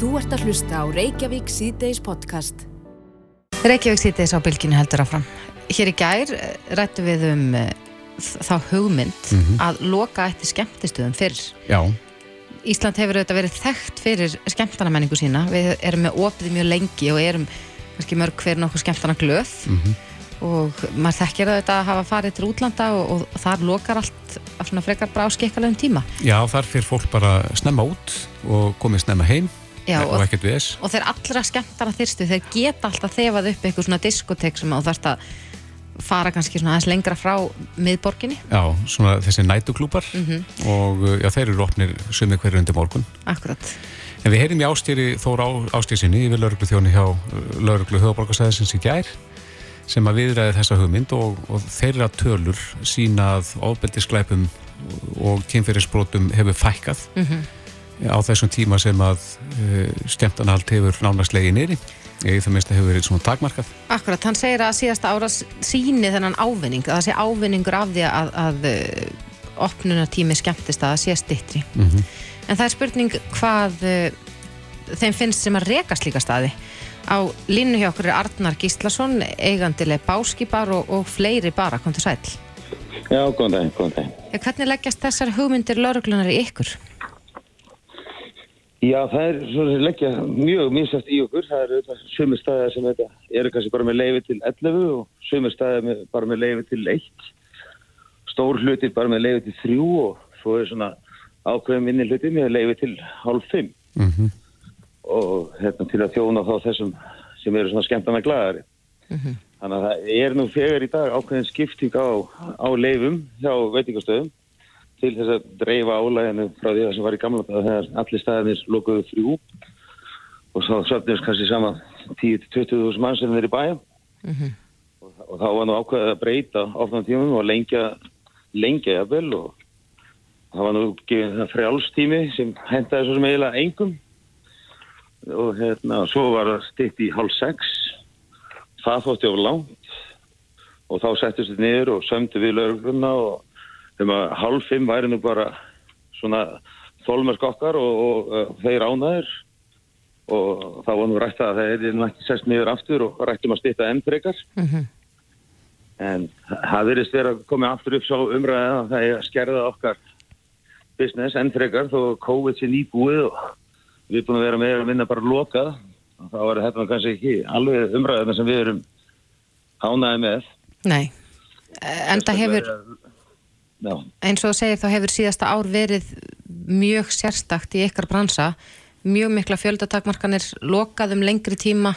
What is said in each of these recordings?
Þú ert að hlusta á Reykjavík síðdeis podcast. Reykjavík síðdeis á bylginu heldur áfram. Hér í gær eh, rættu við um uh, þá hugmynd að loka eftir skemmtistuðum fyrr. Já, Ísland hefur auðvitað verið þekkt fyrir skemmtana menningu sína. Við erum með opið mjög lengi og erum kannski mörg fyrir nokkuð skemmtana glöð og maður þekkir auðvitað að hafa farið til útlanda og, og þar lokar allt á svona frekar bara á skikkalegum tíma. já, þar fyrir fólk bara snemma út og komið snemma heim Já, og og, og þeir allra skemmtana þyrstu, þeir geta alltaf þefað upp eitthvað svona diskotek sem þú þarfst að fara kannski svona aðeins lengra frá miðborginni, Já, svona þessi nætuklúpar Mhm. og uh, já, þeir eru opnir sumið hverju undir morgun. akkurat. En við heyrim í ástýri Þór Ástýrsinni yfir lauruglu þjóni hjá lauruglu höfuborgarsæðisins í gær sem að viðræði þessa hugmynd og, og þeirra tölur sína að ofbeldisglæpum og kynferðisbrotum hefur fækkað á þessum tíma sem að uh, skemmtanahald hefur nánast legið nýri eða það minnst að hefur verið svona takmarkað Akkurat, hann segir að síðasta ára síni þennan ávinning, að það sé ávinningur af því að, að uh, opnunartími skemmtist að það sé stittri. En það er spurning hvað uh, þeim finnst sem að reka slíka staði. Á línu hjá okkur er Arnar Gíslason, eigandileg báskipar og, og fleiri bara, kom til sæl. Já, góðan dag, góðan dag. Hvernig leggjast þessar hugmyndir lauruglunar í ykkur? Já, það er svona sem leggja mjög minnstast í okkur. Það eru þetta sömur staðar sem þetta eru kannski bara með leifi til 11 og sömur staðar með, bara með leifi til 1. Stór hlutir bara með leifi til 3 og svo er svona ákveðum minni hlutir með leifi til hálf 5. mm Og hérna til að þjóna þá þessum sem eru svona skemmtana glæðari. Þannig að það er nú þegar í dag ákveðin skipting á, á leifum hjá veitingastöðum til þess að dreifa álæginu frá því að sem var í gamla þegar allir staðinir lokuðu þrjú og svo söfnumst kannski saman 10-20.000 mann sem er í bæja og, og þá var nú ákveðið að breyta ofnan tímum og lengja lengja jafnvel og það var nú gefið það frjálstími sem hentaði svo sem eiginlega engum. Og hérna svo var það stitt í hálf sex. Það þótti of langt og þá settist við niður og sömdu við laurugluna og þeim að hálf fimm væri nú bara svona þólmersk okkar og, og, þeir ánæður og þá var nú rætt að það er ekki sest niður aftur og rættum að stýta enn frekar. En það verðist vera að koma aftur upp svo umræðið að það er að skerða okkar business enn frekar þó COVID sé nýbúið og við erum búin að vera með að vinna bara lokað. Og þá var þetta kannski ekki alveg umræðina sem við erum ánæði með. Nei, en það hefur, Já. eins og þú segir, þá hefur síðasta ár verið mjög sérstakt í ykkar bransa, mjög mikla fjöldatakmarkanir, lokað um lengri tíma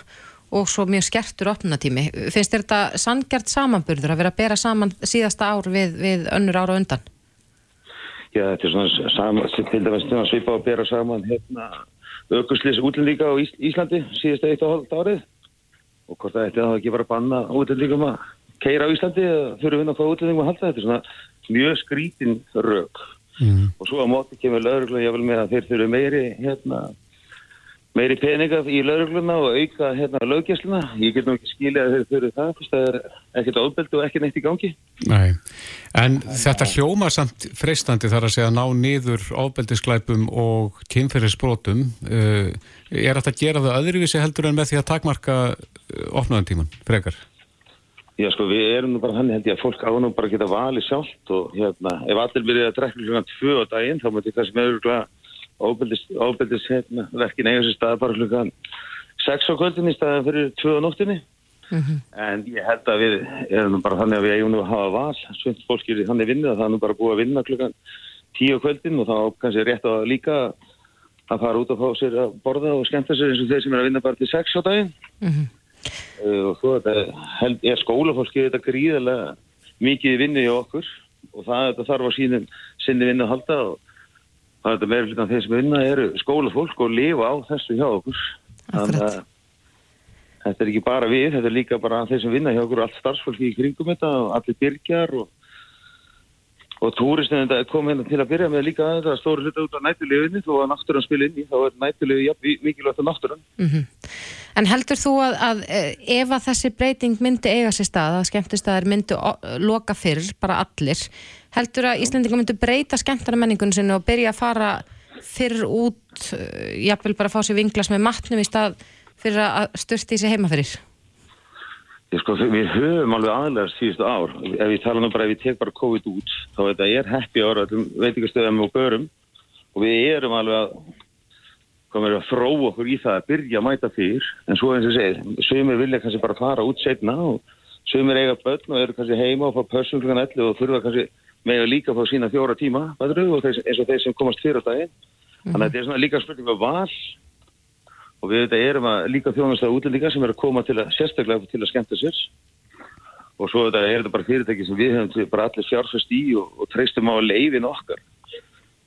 og svo mjög skertur opnunatími. Finnst þetta sangjart samanburður að vera að bera saman síðasta ár við, við önnur ára undan? Já, þetta er svona sama, til dæmis svona svipa að bera saman hérna aukurslis útlendinga á Ís Íslandi síðasta eitt og hálft árið og hvort það ætti að það ekki bara banna útlendingum að keira á Íslandi eða fyrir að vinna hvað útlendingum að halda þetta svona mjög skrítin rök. Og svo á móti kemur lauruglu ég vil með að þeir þurfu meiri hérna meiri peninga í laurugluna og auka hérna löggjæsluna ég get nú ekki skilja að þeir þurfu það fyrst það er ekkert ofbeldi og ekki neitt í gangi. Nei, en þetta hljóma samt freistandi þar að segja að ná niður ofbeldisglæpum og kynferðisbrotum. Uh, er þetta að gera það öðruvísi heldur en með því að takmarka opnaðantíman, frekar? Já sko við erum nú bara þannig held ég að fólk á nú bara geta valið sjálft og hérna ef allir byrjaði að drekka klukkan tvö á daginn þá myndi það sem örgulega óbeldis, hérna, verkin eiga sér stað bara klukkan sex á kvöldin í staðan fyrir tvö á nóttinni en ég held að við erum nú bara þannig að við eigum nú að hafa val. Svönd fólk er í þannig vinnu að það er nú bara búið að vinna klukkan tíu á kvöldin og þá kannski rétt að líka að fara út og fá sér að borða og skemmta sér eins og þeir sem er að vinna bara til sex á daginn. Uh, og svo þetta held, er skólafólki þetta gríðarlega mikið vinnu í okkur og það þarf að sínum sinni vinnu að halda og það er þetta meira hlutan þeir sem vinna eru skólafólk og lifa á þessu hjá okkur. Þannig að þetta er ekki bara við, þetta er líka bara þeir sem vinna hjá okkur og allt starfsfólki í kringum þetta og allir byrgjar og og túristin þetta kom hérna til að byrja með líka að þetta stóri hluta út á nættuleginni þó að náttúrann spil inn í, þá er nættulegi ja, mikilvægt á náttúrann En heldur þú að, að eh, ef að þessi breyting myndi eiga sér stað, að skemmtistæðar myndi loka fyrr, bara allir, heldur að Íslendingar myndi breyta skemmtana menningun sinni og byrja að fara fyrr út uh, jafnvel bara að fá sér vinglas með matnum í stað fyrir að styrta í sig heima fyrir? Ég sko, við höfum alveg aðlega síðustu ár. Ef ég tala nú bara, ef ég tek bara COVID út, þá þetta er happy ára veitingastöðum og börum og við erum alveg að, komum við að frá okkur í það að byrja að mæta fyrir, en svo eins og segið, sögumir vilja kannski bara fara út setna og sögumir eiga börn og eru kannski heima og fá pössum klukkan 11 og þurfa kannski með að líka fá sína fjóra tíma, og þeir, eins og þeir sem komast fyrir á daginn. Þannig að þetta er svona líka spurning um val. Og við þetta erum að líka þjónastæða útlendinga sem er að koma til að sérstaklega til að skemmta sér. Og svo þetta er þetta bara fyrirtæki sem við hefum bara allir fjárfæst í og, og treystum á leifin okkar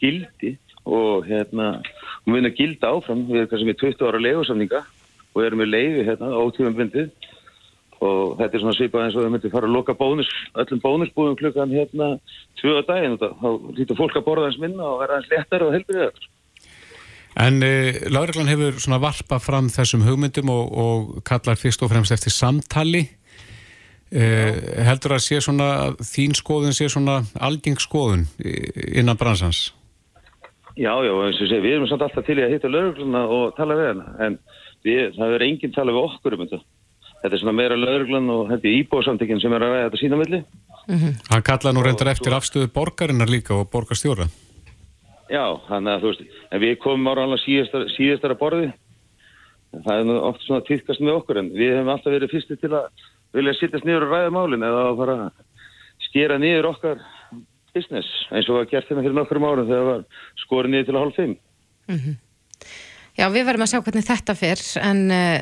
gildi og hérna við erum að gilda áfram við erum kannski með 20 ára leifusamninga og erum með leifi hérna ótífum bindið og þetta er svona svipað eins og við myndum fara að loka bónus, öllum bónusbúðum klukkan hérna tvöða daginn og þá lítur fólk að borða eins minna og vera eins léttar og helbriðar En eh, Láreglann hefur svona varpað fram þessum hugmyndum og, og kallar fyrst og fremst eftir samtali. Uh, heldur að sé svona, þín skoðun sé svona algeng skoðun innan bransans? Já, já, eins og sé, við erum samt alltaf til í að hitta Láreglunna og tala við hennar, en við, það verður enginn tala við okkur um þetta. Þetta er svona meira Láreglann og þetta er íbúðsamtökinn sem er að vega þetta sína milli. Mm -hmm. Hann kallaði nú reyndar eftir afstöðu borgarinnar líka og borgarstjóra. Já, þannig að þú veist, en við komum ára alveg síðastara, síðastara borði. Það er nú oft svona týrkast með okkur en við hefum alltaf verið fyrstu til að vilja sittast niður og ræða málinn eða að fara að skera niður okkar business eins og að gert þetta hérna fyrir nokkrum árum þegar það var skorið niður til að hálf fimm. Mm -hmm. Já, við verðum að sjá hvernig þetta fyrr en uh,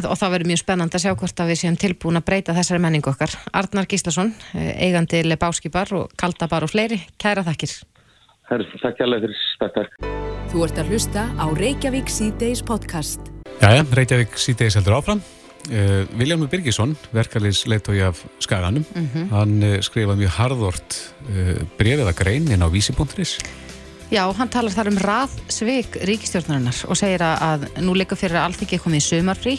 og það verður mjög spennand að sjá hvort að við séum tilbúin að breyta þessari menningu okkar. Arnar Gíslason, eh, eigandi Lebáskipar og Kaldabar og fleiri, kæra þakkir. Takk alveg fyrir stakk. Þú ert að hlusta á Reykjavík C-Days podcast. Jæja, Reykjavík C-Days heldur áfram. Uh, eh, Viljámi Birgisson, verkefliðs leittói af Skaganum, mm -hmm. hann uh, skrifaði mjög harðort uh, brefið að grein inn á vísi.is. Já, hann talar þar um raðsvig ríkistjórnarinnar og segir að nú líka fyrir að alþingi komið í sömarfrí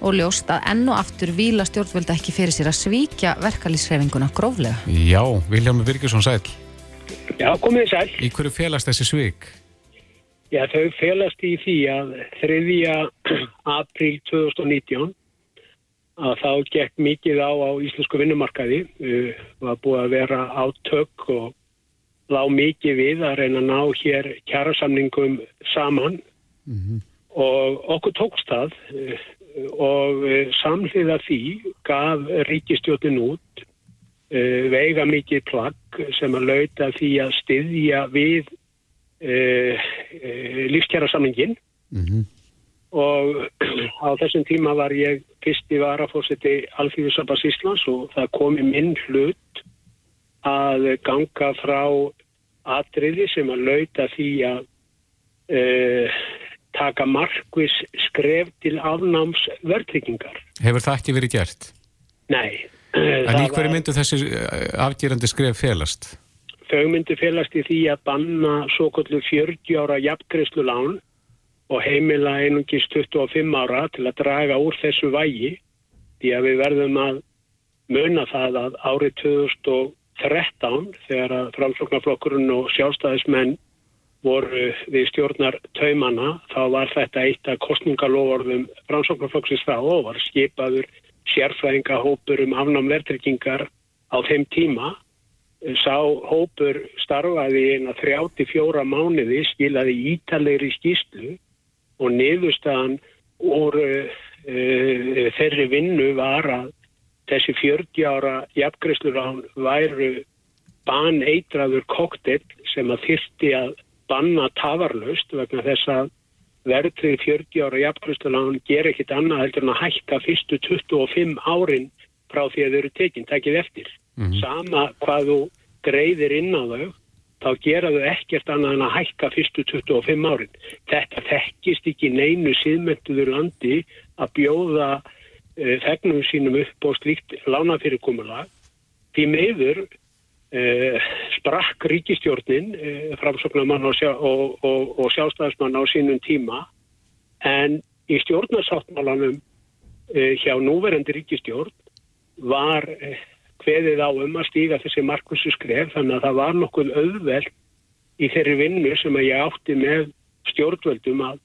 og ljóst að enn og aftur vila stjórnvölda ekki fyrir sér að svíkja verkefliðsrefinguna gróflega. Já, Viljámi Birgisson sæl. Já, komið sæl. Í hverju félast þessi svik? Já, þau félast í því að 3. apríl 2019 að þá gekk mikið á á íslensku vinnumarkaði uh, var búið að vera átök og lág mikið við að reyna að ná hér kjærasamningum saman mm -hmm. og okkur tókst það uh, og uh, samhliða því gaf ríkistjótin út uh, veiga mikið plagg sem að lauta því að styðja við lífskjara samlingin mm -hmm. og á þessum tíma var ég fyrsti varafórseti Alþjóðsabas Íslands og það komi minn hlut að ganga frá atriði sem að lauta því að taka markvis skref til afnáms verðtryggingar. Hefur það ekki verið gert? Nei, En í hverju myndu þessi eh, afgerandi skref félast? Þau myndu félast í því að banna svo kollu 40 ára jafngreyslu lán og heimila einungis 25 ára til að draga úr þessu vægi því að við verðum að muna það að árið 2013 þegar að framsloknarflokkurinn og sjálfstæðismenn voru við stjórnar taumanna þá var þetta eitt af kostningalofurðum framsloknarflokksins þá og var skipaður sérfræðingahópur um afnám verðtryggingar á þeim tíma. Sá hópur starfaði eina 34 mánuði, skilaði ítalegri skýslu og niðurstaðan úr uh, þeirri vinnu var að þessi 40 ára jafngriðslurán væru baneitraður koktel sem að þyrti að banna tafarlaust vegna þess að verðtrið 40 ára jafnkvæmstalán ger ekkit annað heldur en að hækka fyrstu 25 árin frá því að þau eru tekinn, takkið eftir. Mm -hmm. Sama hvað þú greiðir inn á þau, þá gera þau ekkert annað en að hækka fyrstu 25 árin. Þetta þekkist ekki neinu síðmynduður landi að bjóða uh, þegnum sínum upp á slíkt lánafyrirkomulag. Því meður Uh, sprakk ríkistjórnin uh, framsóknarmann og, sjá, og, og, og sjálfstæðismann á sínum tíma en í stjórnarsáttmálanum hjá núverandi ríkistjórn var hveðið á um að stíga þessi markvissu skref þannig að það var nokkuð auðveld í þeirri vinnu sem að ég átti með stjórnvöldum að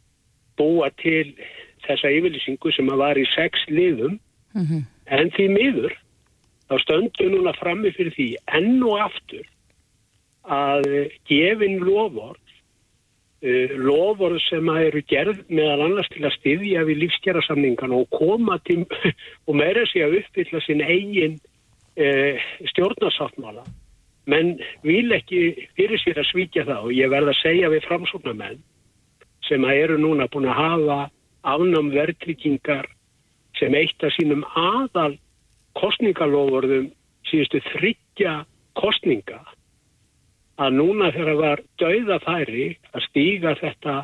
búa til þessa yfirlýsingu sem að var í sex liðum. En því miður þá stöndum núna frammi fyrir því enn og aftur að gefin loford uh, loford sem að eru gerð meðal annars til að styðja við lífsgerðarsamningan og koma til og meira sig að uppfylla sin eigin uh, stjórnarsáttmála. Menn vil ekki fyrir sér að svíkja það og ég verð að segja við framsóknarmenn sem að eru núna búin að hafa afnám verðtryggingar sem eitt af sínum aðal kostningalofurðum síðustu þryggja kostninga að núna þegar var dauða færi að stíga þetta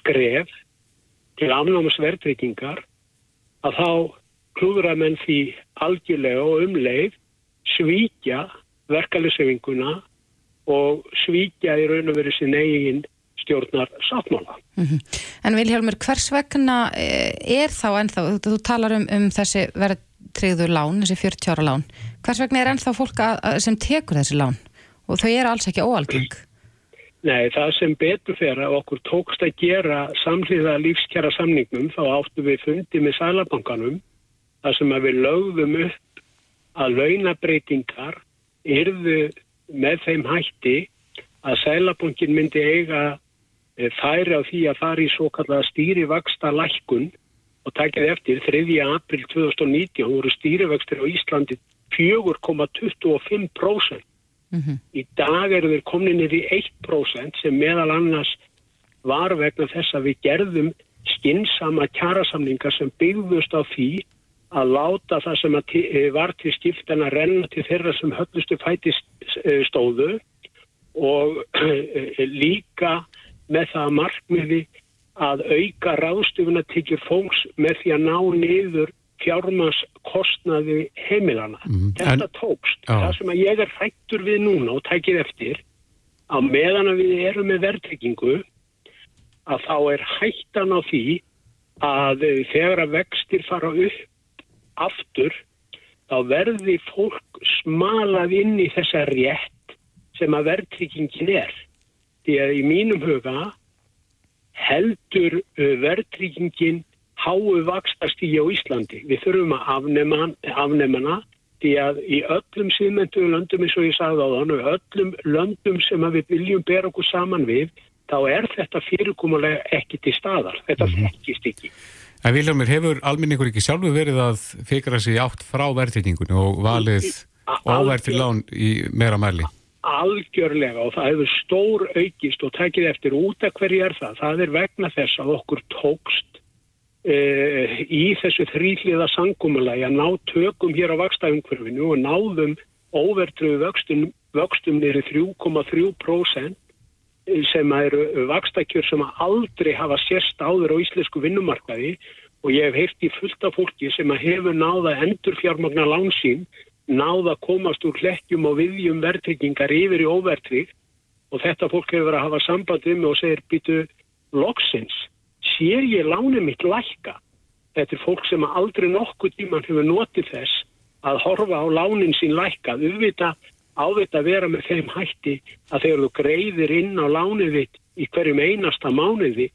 skref til afnámasverðtryggingar að þá klúðra menn því algjörlega og umleið svíkja verkefnisefinguna og svíkja í raun og verið sin eigin stjórnar sáttmála. Mm -hmm. En Vilhelmur, hvers vegna er þá ennþá, þú, talar um, um þessi verðtriðu lán, þessi 40 ára lán, hvers vegna er ennþá fólk að, sem tekur þessi lán og þau eru alls ekki óalgeng? Nei, það sem betur fyrir að okkur tókst að gera samhliða lífskjara samningnum, þá áttu við fundi með sælabankanum, þar sem að við lögðum upp að launabreitingar yrðu með þeim hætti að sælabankin myndi eiga færi á því að fara í svo kallaða stýrivaksta lækkun og takið eftir 3. april 2019 voru stýrivextir á Íslandi 4,25%. Mm -hmm. Í dag eru þeir kominir í 1% sem meðal annars var vegna þess að við gerðum skinnsama kjærasamningar sem byggðust á því að láta það sem að var til skiptan að renna til þeirra sem höllustu fæti stóðu og líka með það markmiði að auka ráðstufuna tekjur fólks með því að ná niður fjármaskostnaði heimilana. Mm, Þetta en, tókst. Já. Það sem að ég er hættur við núna og tækir eftir að meðan að við erum með verðtryggingu að þá er hættan á því að þegar að vextir fara upp aftur þá verði fólk smalað inn í þessa rétt sem að verðtryggingin er. Því að í mínum huga heldur verðtryggingin háu vakstastígi á Íslandi. Við þurfum að afnema, afnemana því að í öllum síðmentu löndum eins og ég sagði á þann og öllum löndum sem við viljum bera okkur saman við þá er þetta fyrirkomulega ekki til staðar. Þetta -hmm. þekkist ekki. En Viljámir, hefur alminningur ekki sjálfu verið að fikra sig átt frá verðtryggingunni og valið óverð til lán í meira mæli? Algjörlega og það hefur stór aukist og tekið eftir út af hverju er það. Það er vegna þess að okkur tókst Uh, í þessu þrýliða sangumulagi að ná tökum hér á vakstaumhverfinu og náðum óvertröðu vöxtum, vöxtum nýri 3,3% sem eru vakstakjör sem aldrei hafa sérst áður á íslensku vinnumarkaði og ég hef heilt í fullta fólki sem hefur náða endur fjármagna lánsín, náða komast úr hlekkjum og viðjum verðtryggingar yfir í óvertrygg og þetta fólk hefur verið að hafa samband um og segir býtu loksins sé ég lánið mitt lækka. Þetta er fólk sem aldrei nokkuð tíman hefur notið þess að horfa á lánin sín lækka. Uðvita ávita að vera með þeim hætti að þegar þú greiðir inn á lánið þitt í hverjum einasta mánuði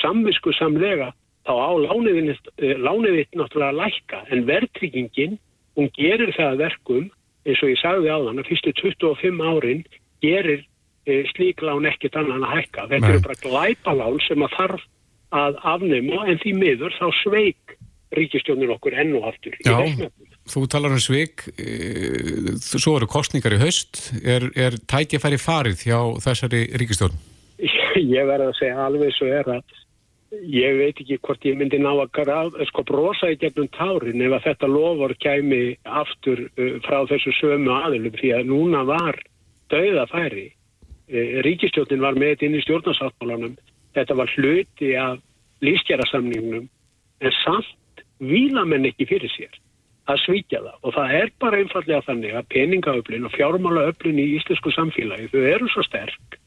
samvisku samlega þá á lánið þitt náttúrulega lækka. En verðtryggingin hún gerir það verkum eins og ég sagði á þann að fyrstu 25 árin gerir e, slík lán ekkit annan að hækka. Þetta eru bara glæpalán sem að þarf að afnema en því miður þá sveik ríkistjónin okkur enn og aftur. Já, þú talar um sveik e, svo eru kostningar í haust. Er, er tækifæri farið hjá þessari ríkistjón? Ég verði að segja alveg svo er að ég veit ekki hvort ég myndi ná að graf, sko brosa í gegnum tárin ef að þetta lofur kæmi aftur uh, frá þessu sömu aðlum því að núna var dauðafæri. Uh, ríkistjónin var með inn í stjórnarsáttmálanum. Þetta var hluti af lífskjærasamningnum en samt vila menn ekki fyrir sér að svíkja það og það er bara einfallega þannig að peningaöflin og fjármálaöflin í íslensku samfélagi þau eru svo sterk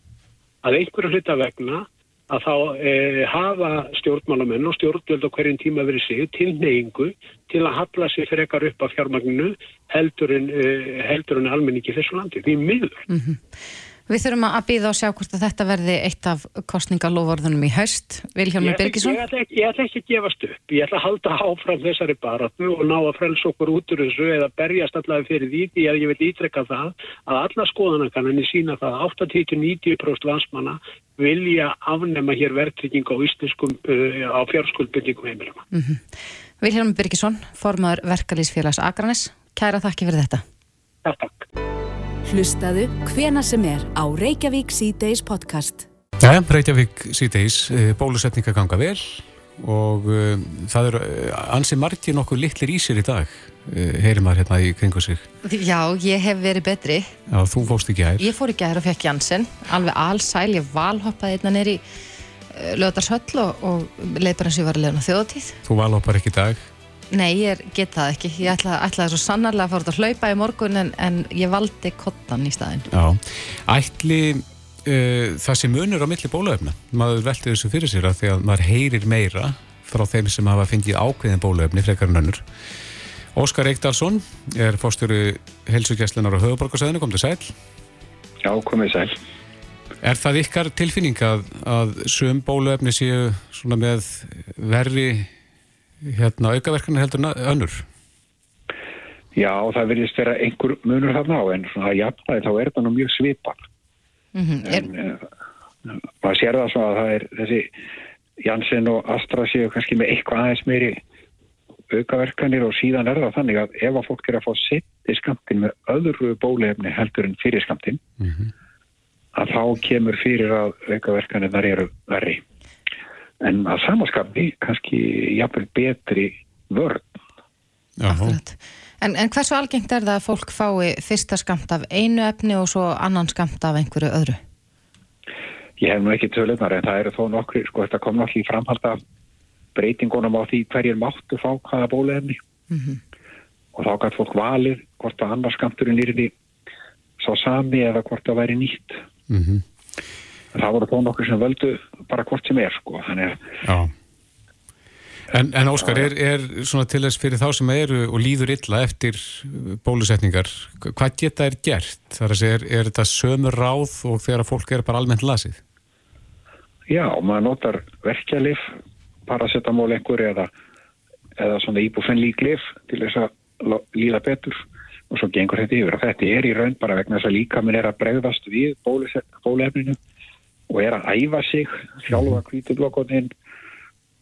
að einhverju hluta vegna að þá e, hafa stjórnmálamenn og stjórnvöld á hverjum tíma verið sig til neyingu til að hafla sig fyrir ekkar upp af fjármagninu heldur en, e, heldur en almenningi þessu landi. Því miður. Mm -hmm. Við þurfum að býða og sjá hvort að þetta verði eitt af kostningalofórðunum í haust. Vilhjálmur Birgisson? Ég ætla ekki, ég ætla ekki að gefast upp. Ég ætla að halda áfram þessari baratu og ná að frelsa okkur út úr þessu eða berjast allavega fyrir því því að ég vil ítrekka það að alla skoðanakanninni sína það að 80-90% landsmanna vilja afnema hér verðtrygging á uh, á fjárskuldbyggingum heimilum. Mm -hmm. Vilhjálmur Birgisson, formadur verkalýsfélags Akranes. Kæra þakki fyrir þetta. Takk. Hlustaðu hvena sem er á Reykjavík C-Days podcast. Já, Reykjavík C-Days, eh, bólusetninga ganga vel og uh, það eru ansi margir nokkuð litlir í sér í dag, uh, heyrir maður hérna í kringu sig. Já, ég hef verið betri. Já, þú fóst í gær. Ég fór í gær og fekk Janssen, alveg allsæl, ég valhoppaði einna neyri uh, löðarshöll og, og eins og ég var að leðna þjóðtíð. Þú valhoppar ekki í dag? Nei, ég get það ekki. Ég ætlaði ætla svo sannarlega að fara út að hlaupa í morgun en, en ég valdi kottan í staðin. Já, ætli uh, það sem munur á milli bólaöfna. Maður velti þessu fyrir sér að því að maður heyrir meira frá þeim sem hafa fengið ákveðin bólaöfni frekar en önnur. Óskar Eikdalsson er fórstjóru helsugjastlunar á höfuborgarsæðinu, kom til sæl. Já, komið sæl. Er það ykkar tilfinning að, að söm bólaöfni séu svona með verri hérna aukaverkana heldur önnur? Já, það verðist vera einhver munur þarna á en svona að jafnvægi þá er það nú mjög svipar. Mm -hmm. En uh, maður sér það svona að það er þessi Janssen og Astra séu kannski með eitthvað aðeins meiri aukaverkanir og síðan er það þannig að ef að fólk er að fá sitt í skamtin með öðru bólefni heldur en fyrir skamtin mm -hmm. að þá kemur fyrir að aukaverkanir þar eru verri en að samaskapni kannski jafnveg betri vörð. En, en hversu algengt er það að fólk fái fyrsta skamt af einu efni og svo annan skamt af einhverju öðru? Ég hef nú ekki tölunar en það eru þó nokkri, sko þetta kom náttúrulega í framhald af breytingunum á því hverjir máttu fá hvaða bólefni mm -hmm. og þá gæti fólk valið hvort að annars skamturinn er því svo sami eða hvort það væri nýtt. Mm -hmm það voru þó nokkur sem völdu bara hvort sem er sko en, en Óskar, er, er svona til þess fyrir þá sem eru og líður illa eftir bólusetningar hvað geta er gert? Þar að segja, er, er þetta sömur ráð og þegar fólk er bara almennt lasið? Já, maður notar verkjalif paracetamól einhver eða, eða svona íbúfennlíklif til þess að líða betur og svo gengur þetta yfir og þetta er í raun bara vegna þess að líka minn er að bregðast við bólefninu og er að æfa sig, sjálfa kvítublokkonin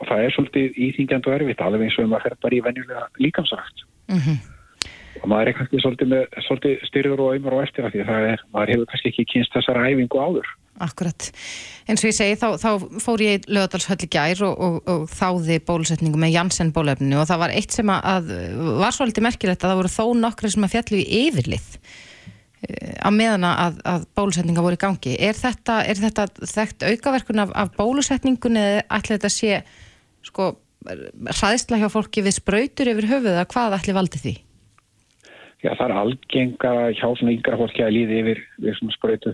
og það er svolítið íþingjand og erfitt, alveg eins og maður fer bara í venjulega líkamsrækt. Mm -hmm. og maður er kannski svolítið, með, svolítið styrður og auðmur og eftir að því það er, maður hefur kannski ekki kynst þessar æfingu áður. Akkurat, eins og ég segi þá, þá fór ég í lögadalshölli gær og, og, og þáði bólusetningu með Janssen bólefninu og það var eitt sem að var svolítið merkilegt að það voru þó nokkri sem að fjallu í yfirlið á meðana að, að bólusetninga voru í gangi. Er þetta, er þetta þekkt aukaverkun af, af bólusetningun eða ætla þetta sé sko hraðisla hjá fólki við spröytur yfir höfuð að hvað ætli valdi því? Já, það er algenga hjá svona yngra fólki að líði yfir við svona spröytu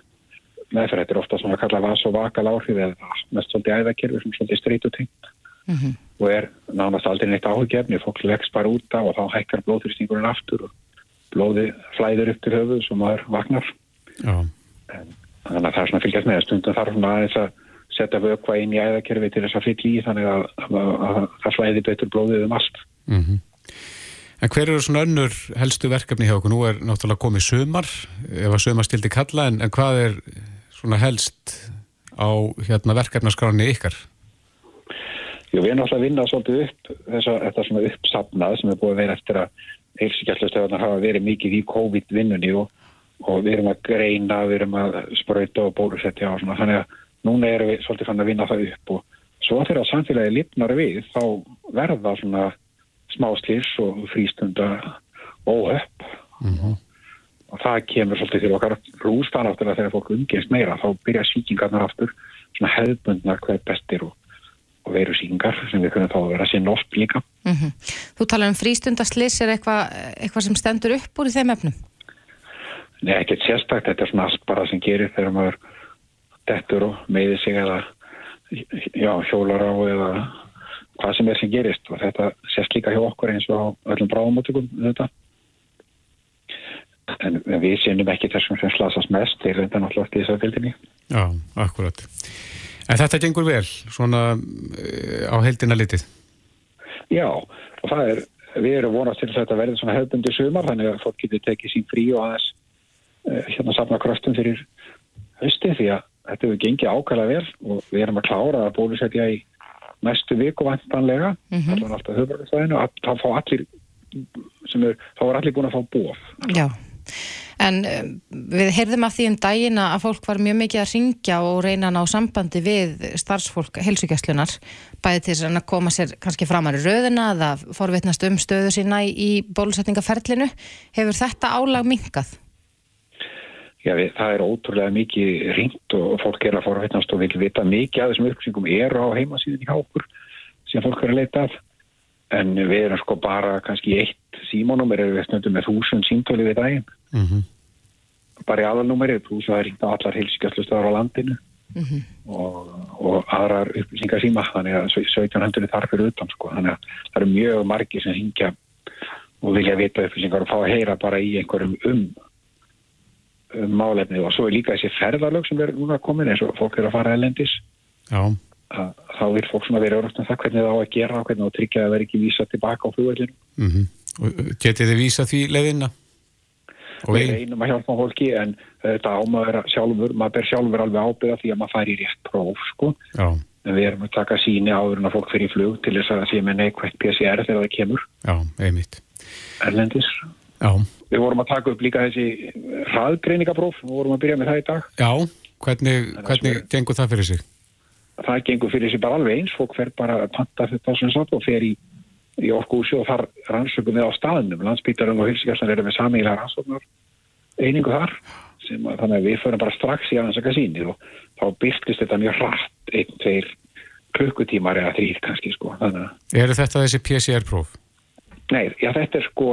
meðferð. Þetta er ofta svona að kalla vas og vakal áhrif eða mest svolítið æðakerfi sem svolítið streytu tengt mm -hmm. og er nánast aldrei neitt áhugjefni. Fólk leggst bara út af og þá hækkar blóðþrýstingurinn aftur og blóði flæður upp til höfuð sem maður vagnar en, þannig að það er svona fylgjast með stundum þarf svona aðeins að setja vökva inn í æðakerfi til þess að fyll í þannig að, að, að það flæði betur blóðið um allt mm -hmm. En hver eru svona önnur helstu verkefni hjá okkur? Nú er náttúrulega komið sömar ef að sömar stildi kalla en, en hvað er svona helst á hérna, verkefnaskráni ykkar? Jú, við erum náttúrulega að vinna svolítið upp þess að þetta svona uppsapnað sem er búið að vera eftir að heilsugjastlustöðunar hafa verið mikið í COVID-vinnunni og, og við erum að greina, við erum að spröyta og bólusetja og svona þannig að núna erum við svolítið fann að vinna það upp og svo þegar samfélagi lifnar við þá verða svona smáslýrs og frístunda óhöpp mm -hmm. og það kemur svolítið til okkar rústan áttur að þegar fólk umgengst meira þá byrja síkingarnar aftur svona hefðbundnar hver bestir og og veru síkingar sem við kunum þá að vera að sinna oft líka. Mm -hmm. Þú talar um frístundaslis, er eitthvað eitthva sem stendur upp úr í þeim efnum? Nei, ekkert sérstakt, þetta er svona allt bara sem gerir þegar maður dettur og meði sig eða já, hjólar á eða hvað sem er sem gerist og þetta sérst líka hjá okkur eins og öllum bráðumáttökum þetta. en við sinnum ekki þessum sem slasast mest, þeir reynda náttúrulega til þess að fylgdini. Já, akkurat. En þetta gengur vel, svona uh, á heldina litið? Já, og það er, við erum vonast til að þetta verði svona hefðbundi sumar, þannig að fólk getur tekið sín frí og aðeins uh, hérna safna kröstum fyrir hösti því að þetta hefur gengið ákvæmlega vel og við erum að klára að bólusetja í næstu viku vantanlega, mm -hmm. alltaf að það fá allir sem er, þá er allir búin að fá bóð. Já, en um, við heyrðum að því um dagina að fólk var mjög mikið að ringja og reyna að ná sambandi við starfsfólk helsugjastlunar, bæði til að koma sér kannski framar í röðina eða forvitnast um stöðu sína í, bólusetningaferlinu. Hefur þetta álag minkað? Já, við, það er ótrúlega mikið ringt og fólk er að forveitnast og vil vita mikið að þessum upplýsingum eru á heimasíðin í hákur sem fólk er að leita af en við erum sko bara kannski eitt símónumir erum við snöndum með þúsund símtóli við daginn. Mm -hmm. bara í aðalnúmeri pluss það er ringt á allar hilsgjastlustöðar á landinu. Mm -hmm. og, og aðrar upplýsingarsíma þannig að 1700 er þar fyrir utan sko. Þannig að það eru mjög margi sem hingja og vilja vita upplýsingar og fá að heyra bara í einhverjum um, um málefni og svo er líka þessi ferðarlög sem er núna komin eins og fólk er að fara elendis Já. Að þá vil fólk svona vera örnast um það hvernig það á að gera og hvernig það á að tryggja að það veri ekki vísa tilbaka á flugveldinu. Mm -hmm. Getið þið vísa því leðina? Við reynum að hjálpa fólki en þetta ámaður sjálfur, maður ber sjálfur alveg ábyrða því að maður fær í rétt próf sko. Já. En við erum að taka síni áður en að fólk fyrir flug til þess að því að með neikvægt PCR þegar það kemur. Já, einmitt. Erlendis. Já. Við vorum að taka upp líka þessi hraðgreiningapróf, við vorum að byrja með það í dag. Já, hvernig, hvernig gengur það fyrir sig? Það gengur fyrir sig bara alveg eins. Fólk fer bara að panta þetta sem satt og fer í, í orkuhúsi og þar rannsökum við á staðnum. Landsbítarinn og hilsingarsson eru með samíla rannsóknar einingu þar sem að þannig að við förum bara strax í aðansaka sínir og þá byrtist þetta mjög hratt einn, tveir klukkutímar eða þrýr kannski sko. Er þetta þessi PCR-próf? Nei, já þetta er sko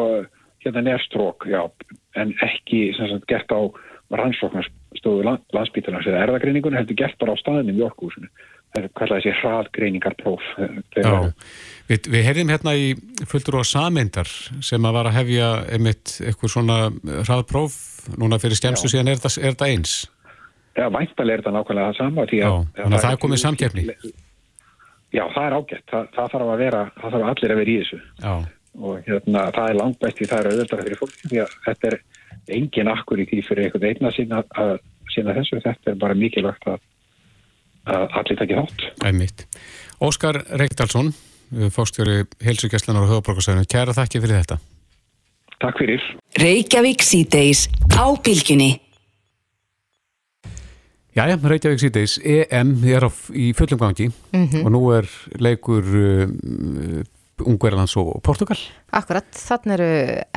hérna nefnstrók, já en ekki sem sagt gert á rannsóknarstöðu landsbítarins eða erðagreiningunni heldur gert bara á staðinum í orkuhúsinu það er kallað þessi hraðgreiningarpróf. Já, við, við heyrðum hérna í fulltur og sameindar sem að var að hefja einmitt eitthvað svona hraðpróf núna fyrir skemstu síðan. Er þetta eins? Já, væntalega er þetta nákvæmlega það sama Já, þannig að það er komið samkefni Já, það er ágætt. Það, það þarf að vera, það þarf allir að vera í þessu. Já. Og hérna, það er langt bæst því það er auðvitað fyrir fólk því að þetta er engin akkur í því fyrir einhvern sína, að sína þessu, þetta er bara mikilvægt að allir takja þátt. Æmitt. Óskar Reykdalsson, fórstjóri Helsugjastlunar og höfuborgarsæðinu, kæra þakki fyrir þetta. Takk fyrir. Reykjavík síðdeis á bylginni. Jæja, Reykjavík síðdeis, EM er á, í fullum gangi mm -hmm. og nú er leikur Ungverðlands og Portugal. Akkurat, þannig eru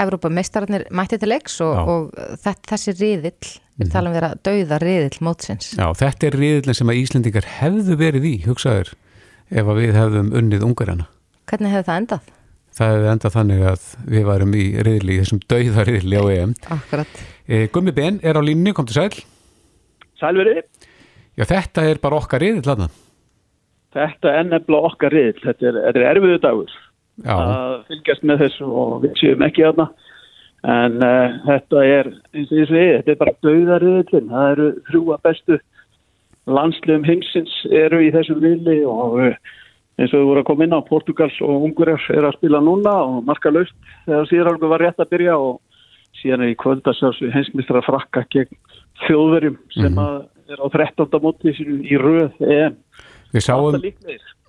Evrópameistararnir mættið til leiks og, og þessi riðill Við mm. talum vera að dauða riðill mótsins. Já, þetta er riðillin sem að Íslendingar hefðu verið í, hugsaður, ef við hefðum unnið ungarana. Hvernig hefði það endað? Það hefði endað þannig að við varum í riðli, þessum dauða riðli á EM. Akkurat. E, Gummi Ben er á línni, kom til sæl. Sælverið. Já, þetta er bara okkar riðill, aðna. Þetta er nefnilega okkar riðill. Þetta er, er erfiðu dagur. Já. Að fylgjast með þessu og við séum ekki aðna. En uh, þetta er, eins og ég segi, þetta er bara dauðariðillin. Það eru þrjúa bestu landslegum hinsins eru í þessum vili og uh, eins og þú voru að koma inn á, Portugals og Ungurir er að spila núna og marka laust þegar síðan var rétt að byrja og síðan er í kvöldasjásu hinsmistra frakka gegn þjóðverjum sem mm -hmm. er á 13. móti í röð EM. Við sáum,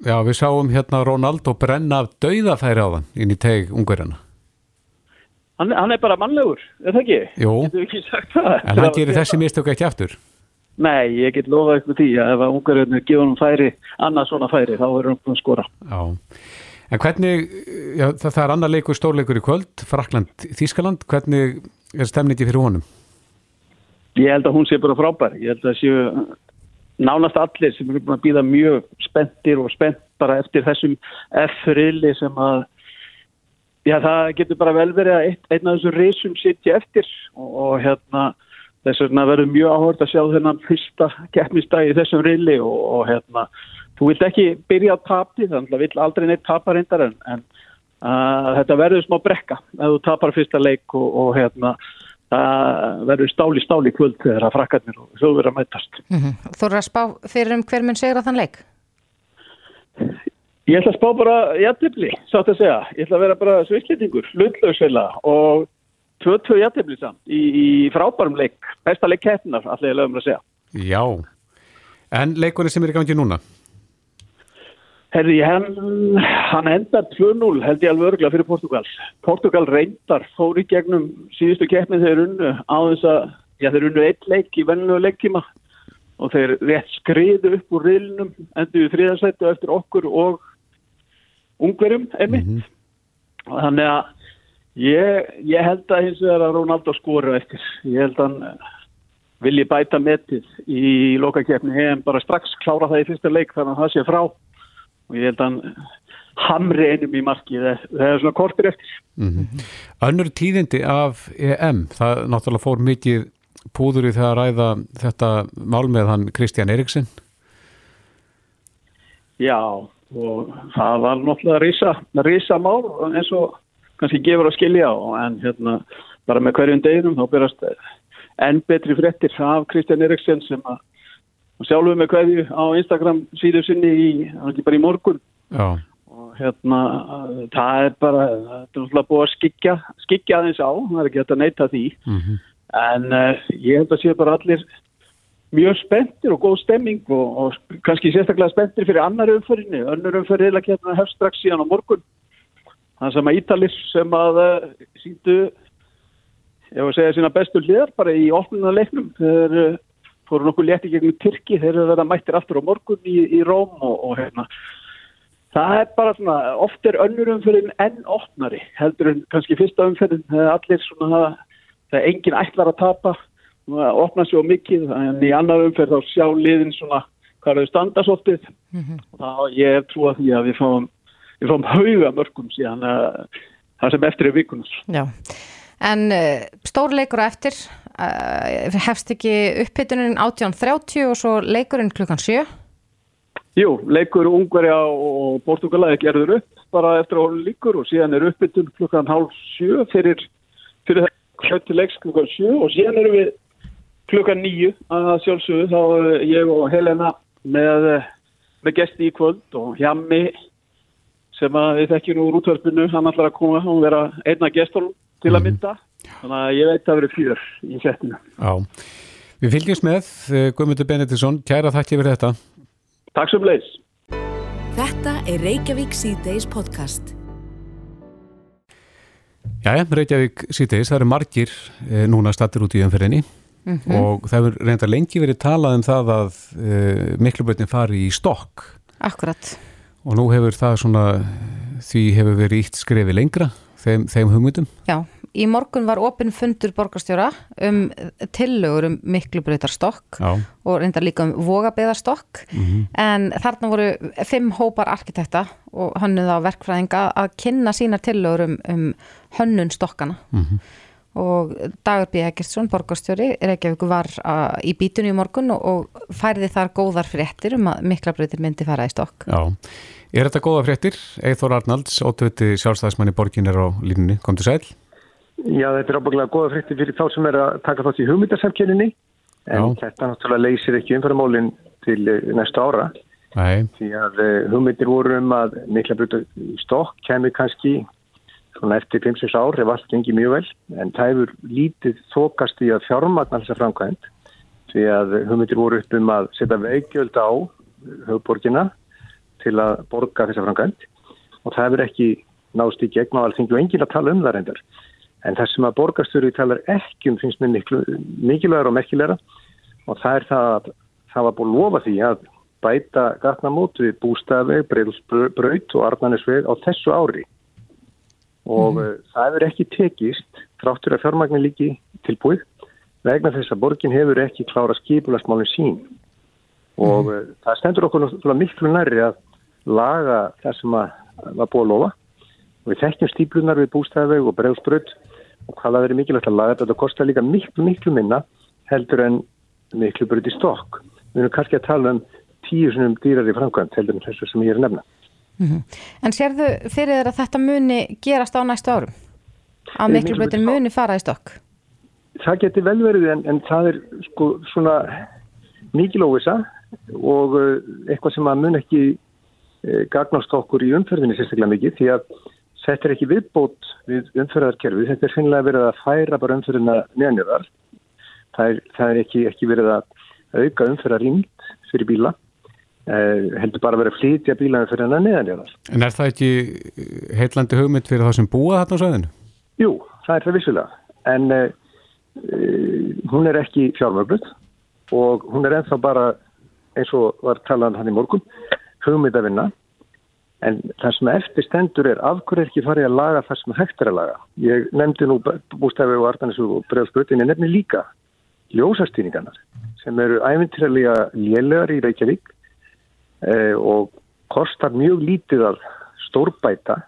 já, við sáum hérna Ronaldo brenna af dauðafæri á þann inn í teg Ungurina. Hann, hann er bara mannlegur, er það ekki? Jú, ekki en hann gerir þessi mistök ekki aftur. Nei, ég get lofa eitthvað því að ef ungaröðinu gefa hann færi, annað svona færi, þá er hann búin að skora. Já, en hvernig, já, það, það er annar leikur, stórleikur í kvöld, Frakland, Þískaland, hvernig er stemningi fyrir honum? Ég held að hún sé bara frábær, ég held að séu nánast allir sem eru búin að býða mjög spenntir og spennt bara eftir þessum F-riðli sem að Já, það getur bara vel verið að einn af þessum reysum sitja eftir og, og hérna þess vegna verður mjög áhört að sjá þennan fyrsta keppnistag í þessum reyli og, og hérna, þú vilt ekki byrja að tapti, þannig að vill aldrei neitt tapa reyndar en, en uh, þetta verður smá brekka ef þú tapar fyrsta leik og, og hérna það verður stáli stáli kvöld þegar að frakkarnir og þjóður að mætast. Mm -hmm. Þú eru að spá fyrir um hver mun segra þann leik? Ég ætla að spá bara jættibli, sátt að segja. Ég ætla að vera bara sviklitingur, hlutlausveila og 2-2 jættibli samt í, í frábærum leik, besta leik keppnar, allir ég lögum að segja. Já, en leikunni sem er í gangi núna? Herði, hann, hann endar 2-0 held ég alveg örgla fyrir Portugal. Portugal reyndar, fór í gegnum síðustu keppnið þeir unnu á þess að, já þeir unnu eitt leik í vennu leiktíma og þeir rétt skriðu upp úr riðlunum, endur við þriðarsættu eftir okkur og ungverjum einmitt mm -hmm. þannig að ég, ég held að hins vegar að Rónaldó skoru eftir ég held að hann eh, vilji bæta metið í lokakefni hefum bara strax klára það í fyrsta leik þannig að það sé frá og ég held að hann hamri einum í marki. Það er svona kortir eftir. Mm -hmm. Önnur tíðindi af EM það náttúrulega fór mikið púður í þegar ræða þetta mál með hann Kristján Eriksson Já og það var náttúrulega risa mál eins og kannski gefur að skilja. En hérna bara með hverjum deginum þá byrjast enn betri frettir af Kristján Eriksson sem að sjálfur með hverju á Instagram síðu sinni í, ekki bara í morgun. Já. og hérna það er bara, það er náttúrulega búið að skikja skikja aðeins á, það er ekki hægt að neyta því. Mm -hmm. en uh, ég held að sé bara allir mjög spenntir og góð stemming og, og kannski sérstaklega spenntir fyrir annar umförinni, önnur umföri eða kemur hefst strax síðan á morgun. Þannig sem að Ítalir sem að uh, síndu ég var að segja sína bestu hliðar bara í ofnuna leiknum þeir uh, fóru nokkuð létti gegnum Tyrki þeir eru að mættir aftur á morgun í, í Róm og, og hérna. Það er bara svona, oft er önnur umförin enn ofnari heldur en kannski fyrsta umförin, allir svona það er engin ætlar að tapa opna svo mikið en í annar umferð þá sjá liðin svona hvað er þau standa svolítið. Mm -hmm. og þá ég trú að því að við fáum við fáum hauga mörgum síðan uh, það sem eftir er vikunus Já, en uh, stór leikur á eftir uh, hefst ekki uppbytunin 18.30 og svo leikurinn klukkan 7 Jú, leikur Ungverja og Portugala gerður upp bara eftir að hóla líkur og síðan er uppbytun klukkan hálf 7 fyrir, fyrir þetta leiks klukkan 7 og síðan erum við klukkan nýju að sjálfsögðu. Þá eh, ég og Helena með, eh, með gesti í kvöld og Hjami sem að við þekkjum úr útvörpunu hann ætlar að koma og vera einna gestur til að mhm. mynda þannig að ég veit að það verið fjör í settinu Já, við fylgjumst með eh, Guðmundur Benediktsson, kæra þakki fyrir þetta. Takk sem leis Þetta er Reykjavík C-Days podcast. Jæja, Reykjavík C-Days, það eru margir núna stattir út í umferðinni. Mm -hmm. og það hefur reyndar lengi verið talað um það að eh, miklubröðin fari í stokk. Akkurat. Og nú hefur það svona því hefur verið ítt skrefi lengra þeim, þeim hugmyndum. Já, í morgun var opinn fundur borgarstjóra um tillögur um miklubröðarstokk og reyndar líka um vogabeðarstokk mm -hmm. en þarna voru fimm hópar arkitekta og hönnuð á verkfræðinga að kynna sína tillögur um, um hönnun stokkana. Mm -hmm og Dagur B. Egersson, borgarstjóri Reykjavík var uh, í bítunni í morgun og, og færði þar góðar fréttir um að miklabröðir myndi fara í stokk. Já, er þetta góða fréttir? Eithor Arnalds, ótöðuti sjálfstæðismann í borgin er á línunni, kom til sæl Já, þetta er ábygglega góða fréttir fyrir þá sem er að taka þátt í hugmyndarsamkjöninni en Já. þetta náttúrulega leysir ekki umfæramálinn til eh, næsta ára Nei. því að uh, hugmyndir voru um að miklabröður í stokk kemur kannski svona eftir 5-6 ár ef allt gengir mjög vel en það hefur lítið þokast í að fjármagna þessa framkvæmt því að hugmyndir voru upp um að setja veikjöld á höfborgina til að borga þessa framkvæmt og það hefur ekki nást í gegn á allþingi og engin að tala um það reyndar en það sem að borgastöru talar ekki um finnst mér mikilvægur og merkilegra. Og það er það að það var búin lofa því að bæta gatnamót við bústafeg, breylsbraut og arnanisveg á þessu ári. Og mm. það hefur ekki tekist þráttur að fjármagnin líki tilbúið vegna þess að borgin hefur ekki klára skipulasmálinn sín. Og mm. það stendur okkur miklu næri að laga það sem að var búið að lofa. Og við þekkjum stíplunar við bústæðveg og bregðsbröð og hvað það verið mikilvægt að laga þetta kostar líka miklu miklu minna heldur en miklu bröð í stokk við erum kannski að tala um tíu svonum dýrar í framkvæmt heldur en þessu sem ég er að nefna Mm -hmm. En sérðu fyrir að þetta muni gerast á næstu árum? Að miklubröðin muni fara í stokk? það geti vel verið en, en það er sko svona mikil óvisa og uh, eitthvað sem að mun ekki uh, gagnast okkur í umferðinni sérstaklega mikið því að þetta er ekki viðbót við umferðarkerfi, þetta er finnilega verið að færa bara umferðina neðanjöðar það, það er ekki, ekki verið að auka umferðarringt fyrir bíla. Eh, heldur bara verið að flytja bílaði fyrir hennar neðanjöðar En er það ekki heitlandi hugmynd fyrir það sem búa þarna á söðinu? Jú, það er það vissulega. En uh, hún er ekki fjármöglut og hún er ennþá bara eins og var talað hann í morgun hugmynd að vinna en það sem eftir stendur er af hverju er ekki farið að laga það sem hægt er að laga? Ég nefndi nú bústæfi og Artanis og Breðalsbröð en ég nefndi líka ljósastýningarnar sem eru æfintilega lélegar í Reykjavík eh, og kostar mjög lítið að stórbæta.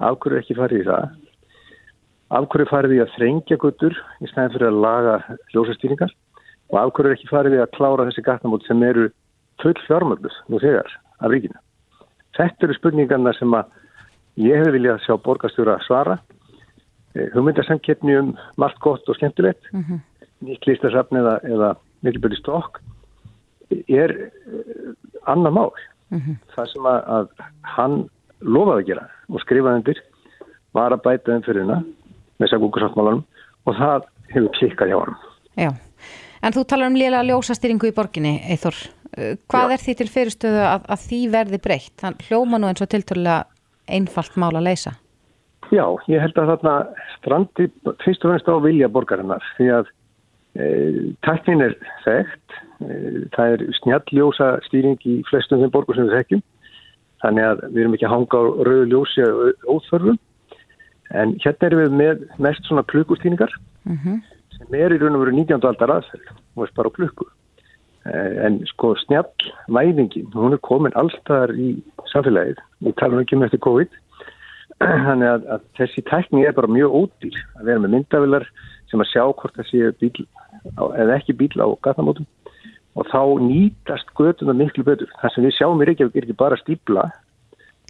Af hverju er ekki farið í það? Af hverju farið í að þrengja guttur í snæðin fyrir að laga ljósastýningar og af hverju er ekki farið í að klára þessi gatnamót sem eru full fjármöglus nú þegar af ríkinu. Þetta eru spurningarna sem að ég hef viljað sjá borgastjóra svara. Eh, hugmyndarsamkeppni um margt gott og skemmtilegt, mm -hmm. nýtt listasafn eða, eða mikilböli stokk er eh, annar mál. Mm -hmm. Það sem að, að hann lofaði að gera og skrifaði undir var að bæta um fyrir hennar með sagúkursáttmálanum og það hefur klikkað hjá hann. Já, en þú talar um liðlega ljósastýringu í borginni, Eithor. Hvað Já. er því til fyrirstöðu að, að því verði breytt? Þann hljóma nú eins og tilturlega einfalt mál að leysa. Já, ég held að þarna strandi fyrst og fremst á vilja borgarinnar því að e, tæknin er þekkt, e, það er snjalljósa stýring í flestum þeim borgur sem við þekkjum þannig að við erum ekki að hanga á rauðu ljósi óþörfum en hérna erum við með mest svona klukkustýningar mm -hmm. sem er í raun og veru 19. aldar aðferð og er bara klukku Eh, en sko snjall væðingin, hún er komin allstaðar í samfélagið, við talum ekki um eftir COVID. Þannig að, að þessi tækning er bara mjög ódýr að vera með myndavilar sem að sjá hvort það sé bíl eða ekki bíl á gatnamótum. Og þá nýtast göduna miklu betur. Það sem við sjáum í Reykjavík er ekki bara stípla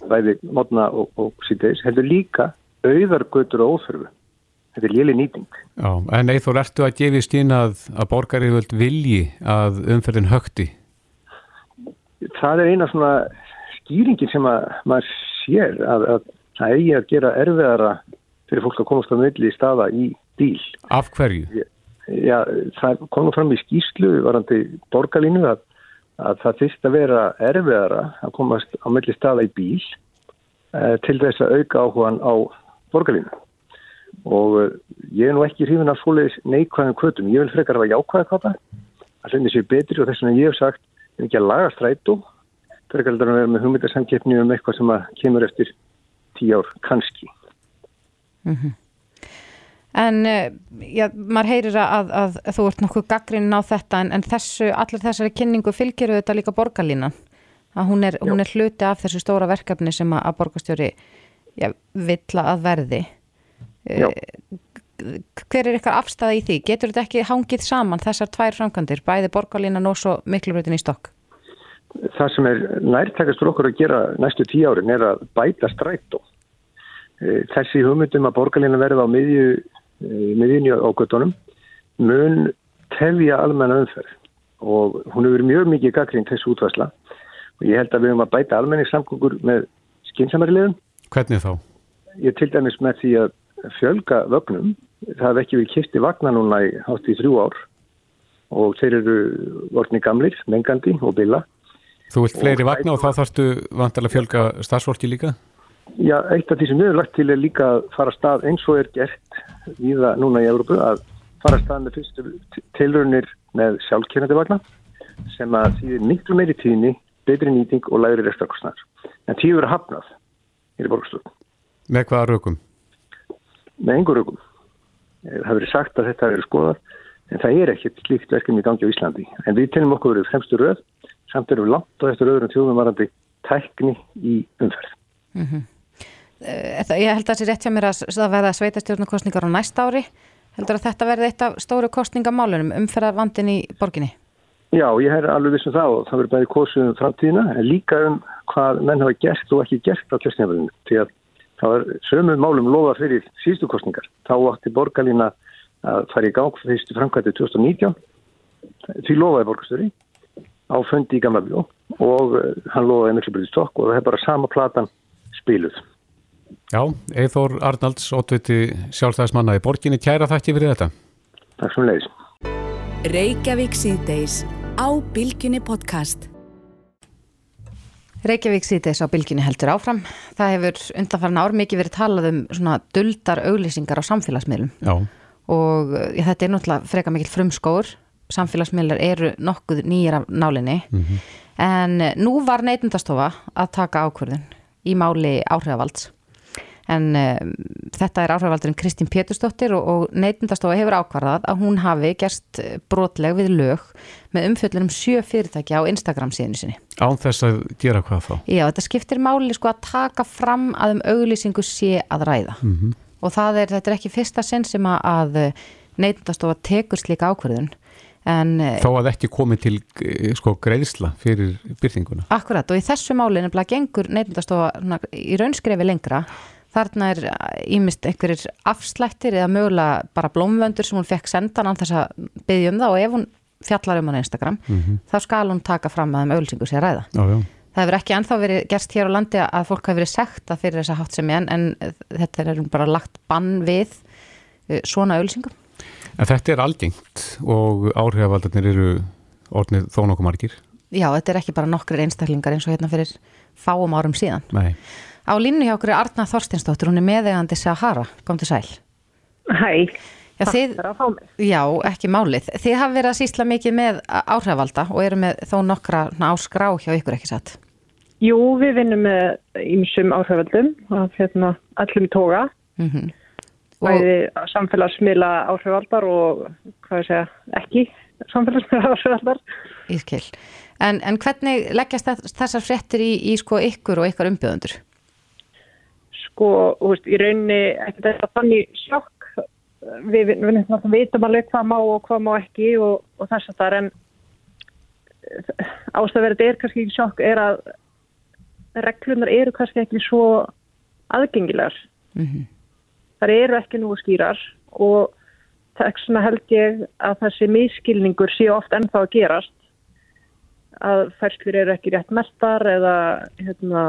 bæði mótna og, og síðdeis, heldur líka auðar gödur og óþörfu þetta er léli nýting. Já, en Eithor, ertu að gefi stín að, að borgarriðvöld vilji að umferðin högti? Það er eina svona skýringin sem að maður sér að, að það eigi að gera erfiðara fyrir fólk að komast á milli í staða í bíl. Af hverju? Já, það komur fram í skýslu varandi borgarlínu að, að það þýst að vera erfiðara að komast á milli staða í bíl eh, til þess að auka áhugan á borgarlínu og uh, ég er nú ekki hrifin af svoleiðis neikvæðum kvötum, ég vil frekar að jákvæða kvöta að hlundi sér betri og þess vegna ég hef sagt en ekki að laga strætu frekar að vera með hugmyndarsamkeppni um eitthvað sem að kemur eftir tíu ár kannski. Mm -hmm. En uh, já, maður heyrir að, að, að þú ert nokkuð gaggrinn á þetta en, en þessu, allir þessari kynningu fylgir þetta líka borgarlínan. Að hún er, hún er hluti af þessu stóra verkefni sem að, að borgarstjóri já, vill að verði Já. Eh, hver er ykkar afstæða í því? Getur þetta ekki hangið saman þessar tvær framkantir, bæði borgarlínan og svo miklubröðin í stokk? Það sem er nærtækast fyrir okkur að gera næstu tíu árin er að bæta strætó. Eh, þessi hugmyndum að borgarlínan verða á miðju, eh, miðjunni á göttunum mun tefja almenna umferð og hún hefur mjög mikið gaggrín þessu útværsla og ég held að við höfum að bæta almenni samgöngur með skynnsamari liðum. Hvernig þá? Ég til dæmis með því að fjölga vögnum. Það hef ekki verið kipti vagna núna í hátt í þrjú ár og þeir eru vortni gamlir, mengandi og bila. Þú vilt fleiri og vagna og þá þarfstu vantilega fjölga starfsvorki líka? Já, eitt af því sem við erum lagt til er líka að fara stað eins og er gert það núna í Európu að fara stað með fyrstu tilrunir með sjálfkernandi vagna sem að þýðir miklu meiri tíðni, betri nýting og læri restarkostnar. En tíður er hafnað í borgarstofn. Með hvaða rökum? Með engurögum. Eh, það verið sagt að þetta verið skoðað en það er ekkert slíkt verkefni í gangi á Íslandi. En við telum okkur verið fremstu röð samt erum við langt og eftir öðrum tjóðum varandi tækni í umferð. Mm -hmm. Ég held að það sé rétt hjá mér að það verða sveitastjórnarkostningar á næsta ári. Heldur að þetta verði eitt af stóru kostningamálunum umferðarvandin í borginni? Já, ég er alveg vissum það og það verður bæði kosið um framtíðina en líka um hvað menn hafa gert og ekki gert á kjörstningafölinu. Því að það var sömum málum lofa fyrir síðustu kostningar. Þá átti borgarlína að fara í gang fyrstu framkvæmdi 2019 því lofaði borgastöri á fundi í Gamla Bjó og uh, hann lofaði Miklubröði stokk og það er bara sama platan spiluð. Já, Eithór Arnalds, ótviti sjálfstæðismanna í borginni, kæra þakki fyrir þetta. Takk sem leiðis. Reykjavík síðdeis á Bilginni podcast. Reykjavík síðdeis á Bilginni heldur áfram. Það hefur undanfarn ár mikið verið talað um svona duldar auglýsingar á samfélagsmiðlum. Já. Og ja, þetta er náttúrulega freka mikil frumskóur. Samfélagsmiðlar eru nokkuð nýjir af nálinni. En nú var neytundastofa að taka ákvörðun í máli áhrifavalds. En um, þetta er áhrifaldurinn Kristín Pétursdóttir og, og neytundastofa hefur ákvarðað að hún hafi gerst brotleg við lög með umfjöllunum sjö fyrirtæki á Instagram síðinu sinni. Án þess að gera hvað þá? Já, þetta skiptir máli sko að taka fram að um auglýsingu sé að ræða. Mm Og það er, þetta er ekki fyrsta sinn sem að, neytundastofa tekur slíka ákvarðun. En Þó að ekki komi til eh, sko greiðsla fyrir byrtinguna. Akkurat og í þessu máli nefnilega gengur neytundastofa í raunskrefi lengra þarna er ímist einhverjir afslættir eða mögulega bara blómvöndur sem hún fekk sendan án þess að byggja um það og ef hún fjallar um hann á Instagram þá skal hún taka fram að um auðlýsingu sé ræða. Já, já. Það hefur ekki ennþá verið gerst hér á landi að fólk hafi verið sekta fyrir þessa háttsemi en, en þetta er bara lagt bann við uh, svona auðlýsingum. En þetta er algengt og áhrifavaldarnir eru orðnið þó nokkuð margir. Já, þetta er ekki bara nokkrir einstaklingar eins og hérna fyrir fáum árum síðan. Nei. Á línu hjá okkur er Arna Þorstinsdóttir, hún er meðegandi Sahara, kom til sæl. Hæ, Já, takk þið, fyrir að fá mig. já, ekki málið. Þið hafa verið að sýsla mikið með áhrifavalda og eru með þó nokkra svona, á skrá hjá ykkur ekki satt. Jú, við vinnum með ýmsum áhrifaldum af hérna, allum toga, Mm bæði samfélagsmiðla áhrifaldar og hvað segja, ekki samfélagsmiðla áhrifaldar. Ískil. En, en hvernig leggjast þess- þessar fréttir í, í sko ykkur og ykkar umbjöðundur? Sko, veist, í rauninni ekki þetta þannig sjokk, við, við, við vitum alveg hvað má og hvað má ekki og, og þess að það er en ástæðverðið þetta er kannski ekki sjokk er að reglunar eru kannski ekki svo aðgengilegar. Mm þar eru ekki nú skýrar og þess vegna held ég að þessi miskilningur sé oft ennþá að gerast. Að færslur eru ekki rétt mertar eða hérna,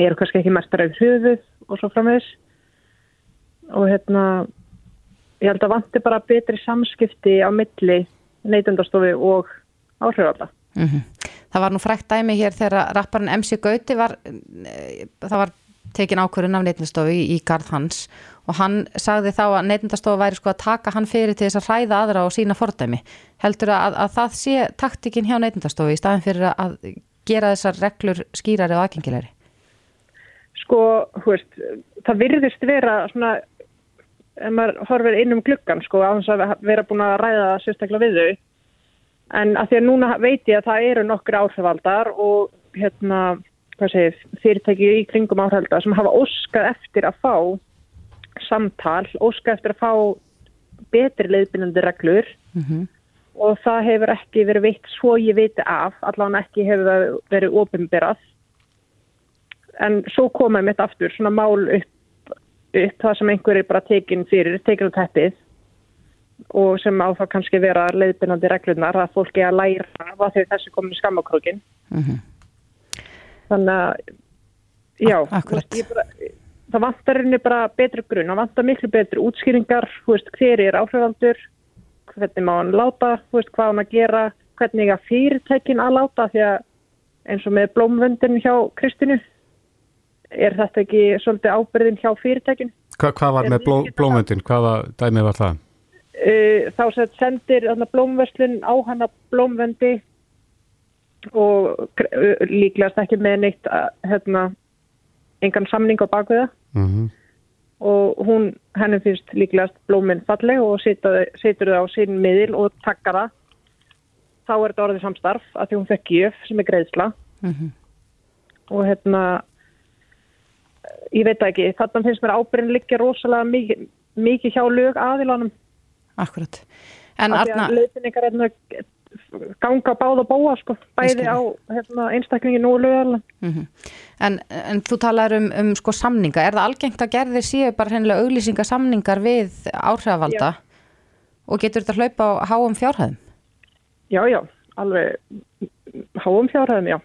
eru kannski ekki mertar af höfuð og svo framvegis og hérna ég held að vanti bara betri samskipti á milli neytundarstofi og áhrifalda. Það var nú frækt dæmi hér þegar rapparinn MC Gauti var, eh, það var tekin ákvörðun af neytundastofi í, garð hans og hann sagði þá að neytundastofa væri sko að taka hann fyrir til þess að hræða aðra og sína fordæmi. Heldur að, að það sé taktikinn hjá neytundastofi í staðin fyrir að gera þessar reglur skýrari og aðgengilegri? Sko, hú veist, það virðist vera svona, ef maður horfir inn um gluggan, sko, á þess að vera búin að ræða sérstaklega við þau. En að því að núna veit ég að það eru nokkri áhrifaldar og hérna, hvað segir, fyrirtæki í kringum áhrifaldar sem hafa óskað eftir að fá samtal, óskað eftir að fá betri leiðbyrjandi reglur Mm og það hefur ekki verið veitt svo ég viti af, allavega ekki hefur verið ofinberað. En svo komaði mitt aftur svona mál upp, upp það sem einhver er bara tekin fyrir, tekin á teppið og sem á það kannski vera leiðbyrjandi reglunar að fólki að læra hvað þau þessi komin skammakrókin. -hmm. Þannig að, já, Akkurat. ég bara, það vantar henni bara betri grunn, það vantar miklu betri útskýringar, þú veist, hver er áhrifaldur, hvernig má hann láta, þú veist, hvað hann að gera, hvernig að fyrirtækin að láta, því að eins og með blómvöndin hjá Kristinu, er þetta ekki svolítið ábyrðin hjá fyrirtækin? Hva, hvað var Er með bló, mikið blómvöndin? Hvaða dæmi var það? Uh, þá sendir þarna blómverslun á hana blómvöndi og uh, líklegast ekki með neitt að, hérna, engan samning á bakviða. Mm og hún, henni finnst líklegast blóminn falleg og setur þau á sín miðil og takkar það þá er þetta orðið samstarf að því hún fekk gjöf sem er greiðsla Mhm. og hérna ég veit ekki, þarna finnst mér ábyrðin liggja rosalega mikið, mikið hjá lög aðilanum Akkurat. En af Arna, að leiðbynningar hérna ganga báða bóa sko, bæði á hérna, einstaklingin og lögalan mm en, en þú talar um, um sko samninga. Er það algengt að gerðir séu bara hreinlega auglýsingasamningar við áhrifavalda og getur þetta hlaupa á háum fjárhæðum? Já, já, alveg háum fjárhæðum, já.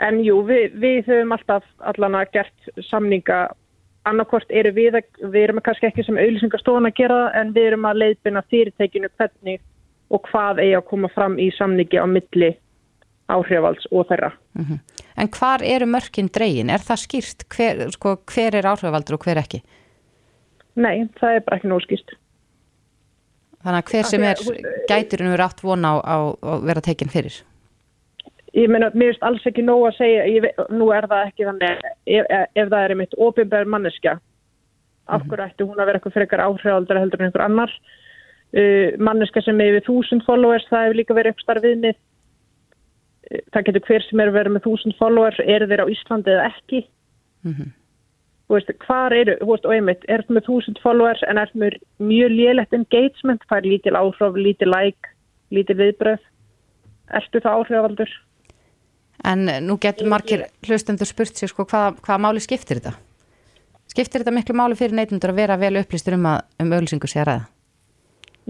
En jú, við, við höfum alltaf allan að gert samninga annarkvort eru við, að- við erum kannski ekki sem auðlýsingastofan að gera en við erum að leiðbina fyrirtekinu hvernig og hvað eigi að koma fram í samningi á milli áhrifalds og þeirra. En hvar eru mörkin dregin? Er það skýrt? Hver, sko, hver er áhrifavaldur og hver ekki? Nei, það er bara ekki nóg skýrt. Þannig að hver sem er en verið átt vona á, á, á að vera tekin fyrir. Ég meina, mér finnst alls ekki nóg að segja, ég, nú er það ekki þannig, ef, ef það er einmitt ofinbæður manneskja, af hverju ætti hún að vera eitthvað frekar áhrifaldur heldur en einhver annar. Uh, manneska sem er við þúsund followers, það hefur líka verið uppstarf viðmið. Uh, það getur hver sem er verið með þúsund followers, eru þeir á Íslandi eða ekki. Þú veist, hvar eru, þú veist, og einmitt, er það með þúsund followers en er það með mjög lélegt engagement, fær lítil áhrif, lítil like, lítil viðbröð. Ertu það áhrifaldur? En nú getur margir hlustendur spurt sér sko hvað, hvað máli skiptir þetta? Skiptir þetta miklu máli fyrir neytundur að vera vel upplýstur um að um auðlýsingu sé að ræða?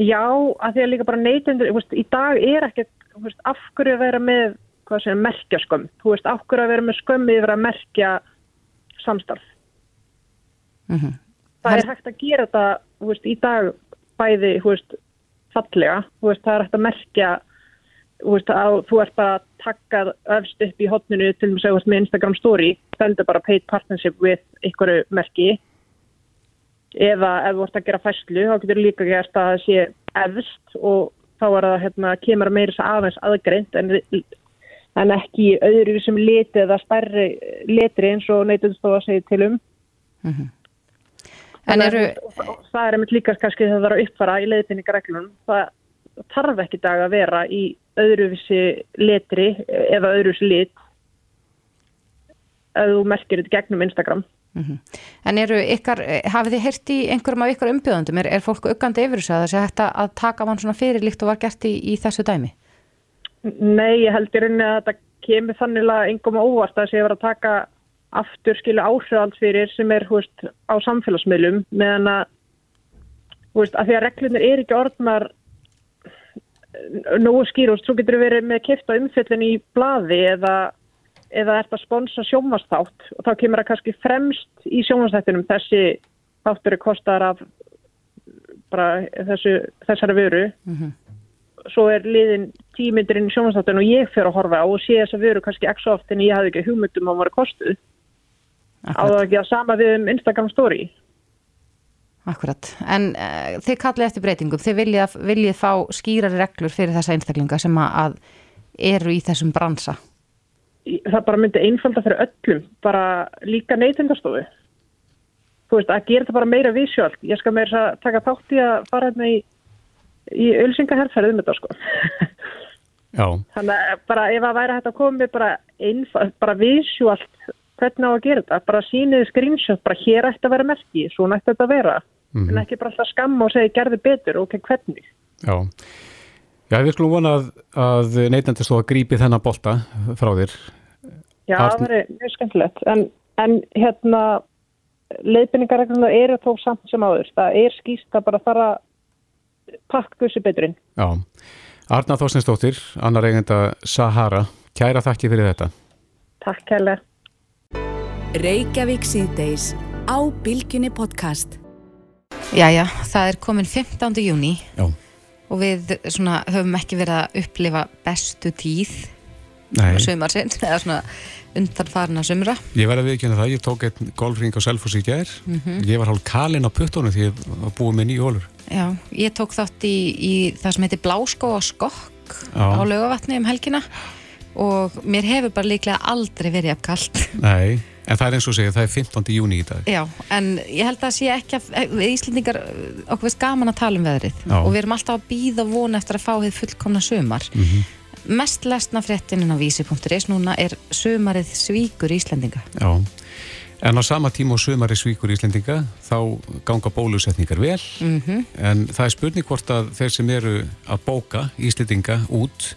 Já, að því að líka bara veist, í dag er ekkert, af hverju að vera með, sem, merkja skömm. Þú veist, af hverju að vera með skömm yfir að merkja samstarf. Mm Það er hægt að gera þetta, veist, í dag bæði, veist, fallega. Veist, það er hægt að merkja, veist, að þú ert bara takkað öfst upp í hotninu til og með með Instagram story, stendur bara paid partnership with einhverju merki. Eða ef þú ert að gera fæslu þá getur líka gert að það sé efst og þá er það hérna, kemur meira þess aðeins aðgreint en, en ekki öðru sem liti eða stærri letri eins og neytundstóða segir til um. En eru, og það er einmitt líka kannski þegar það er að uppfara í leiðbynningareglunum það þarf ekki dag að vera í öðruvísi letri eða öðruvísi lit ef þú merkir þetta gegnum Instagram en eru ykkar, hafið þið heyrt í einhverjum af ykkar umbjöðundum? Er, er fólk uggandi yfir þessu að það sé hægt að- að taka mann svona fyrir líkt og var gert í, í þessu dæmi? Nei, ég held í rauninni að þetta kemur þannig engum á óvart að sé að vera að taka aftur skilu áhrifald fyrir sem er veist, á samfélagsmiðlum meðan að, að því að reglunir er ekki orðnar nógu skýrust, svo getur verið með kipta umfjöllin í blaði eða eða ert að sponsa sjónvastátt og þá kemur það kannski fremst í sjónvastættinum þessi þáttur er kostar af bara þessu, þessari vöru. Svo er liðin tímyndir inn í sjónvastáttin og ég fer að horfa á og sé þess að vöru kannski ekki svo oft en ég hafði ekki hugmyndum að var að kostu á það ekki að sama við um Instagram story Akkurat, en uh, þið kallið eftir breytingum, þið viljið, viljið fá skýrari reglur fyrir þessa einstaklinga sem að, eru í þessum bransa. það bara myndi einfalda fyrir öllum bara líka neytendastofu. Þú veist, að gera þetta bara meira vísjöld ég skal meira að taka þátt í að fara hérna í í ölsingaherrferð um þetta sko. Já, þannig að bara ef að væri hægt að koma með bara einfald, bara vísjöld hvernig á að gera þetta, bara síniði screenshot bara hér ætti að vera merki, svona ætti þetta að vera en ekki bara alltaf skamma og segja gerði betur, ok, hvernig já. Já, við skulum vona að, að neytendastóða grípi þennan bolta frá þér. Já, Arn- það verður mjög skemmtilegt. En, en hérna, leiðbynningaregluna eru þó samt sem áður. Það er skýst að bara fara pakk gussi beturinn. Já. Arna Þorstensdóttir, annar eigenda Sahara, kæra þakki fyrir þetta. Takk kærlega. Reykjavík síðdeis á Bilginni podcast. Jæja, það er komin 15. júni Já. og við svona höfum ekki verið að upplifa bestu tíð Nei, sumarsinn, eða svona undanfarna sumra. ég verði að viðkynna það, ég tók einn golfring á Selfoss í gær. Ég var hálf kalinn á puttunum því ég var búið með nýju hólur. Já, ég tók þátt í, í það sem heitir Bláskó og Skokk á laugavatni um helgina og mér hefur bara líklega aldrei verið af kallt. Nei, en það er eins og segja, það er 15. júni í dag. Já, en ég held að sé ekki að við Íslendingar, okkur veist gaman að tala um veðrið Já. og við erum alltaf að býða og vona eftir að fá þið fullkomna sumar. Mest lesna fréttinin á vísi.is núna er sumarið svíkur Íslendinga. Já. En á sama tíma og sumari svíkur Íslendinga, þá ganga bólusetningar vel, Mm en það er spurning hvort að þeir sem eru að bóka Íslendinga út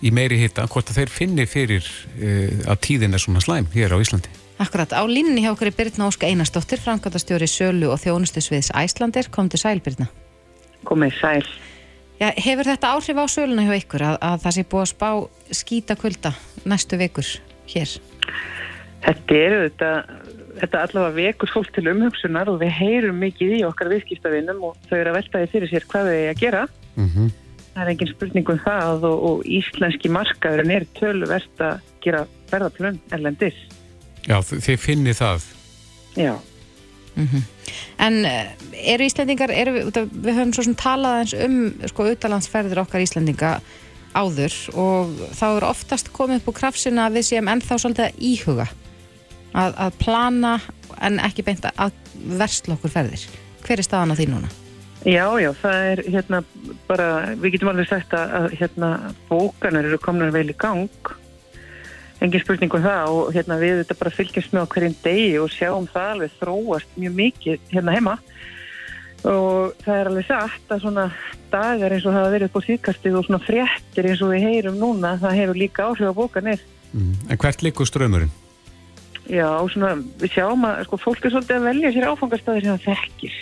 í meiri hitta, hvort að þeir finni fyrir uh, að tíðin er svona slæm hér á Íslandi. Akkurat, á línni hjá okkur er Birna Óska Einarsdóttir, framkvæmdastjóri Sölu og þjónustusviðs Æslandir, kom til sæl Birna. komið sæl. Já, hefur þetta áhrif á söluna hjá ykkur að, að það sé búið að spá skýta kulda næstu vikur hér? Þetta eru þetta, þetta allavega vekur fólk til umhugsunar og við heyrum mikið í okkar viðskiptavinnum og þau eru að veltaði fyrir sér hvað þau er að gera. Mm Það er engin spurning um það og, og íslenski markaðurinn er tölverst að gera verðaplun erlendis. Já, þið finnið það. Já. En eh, eru Íslendingar, eru við, við höfum svo sem talað eins um sko utalandsferðir okkar Íslendinga áður og þá er oftast komið upp úr krafsina að við séum ennþá svolítið að íhuga að, að plana en ekki beint að versla okkur ferðir. Hver er staðan á því núna? Já, já, það er hérna bara, við getum alveg sagt að, að hérna bókanar eru komnar vel í gang engin spurning um það og hérna við þetta bara fylgjast með á hverjum degi og sjáum það alveg þróast mjög mikið hérna heima og það er alveg sagt að svona dagar eins og það hafa verið upp á síðkastið og svona fréttir eins og við heyrum núna það hefur líka áhrif á bókanir Mm. En hvert likur ströymurinn? Já, svona, við sjáum að sko, fólk er svolítið að velja sér áfangastæði sem það þekkir.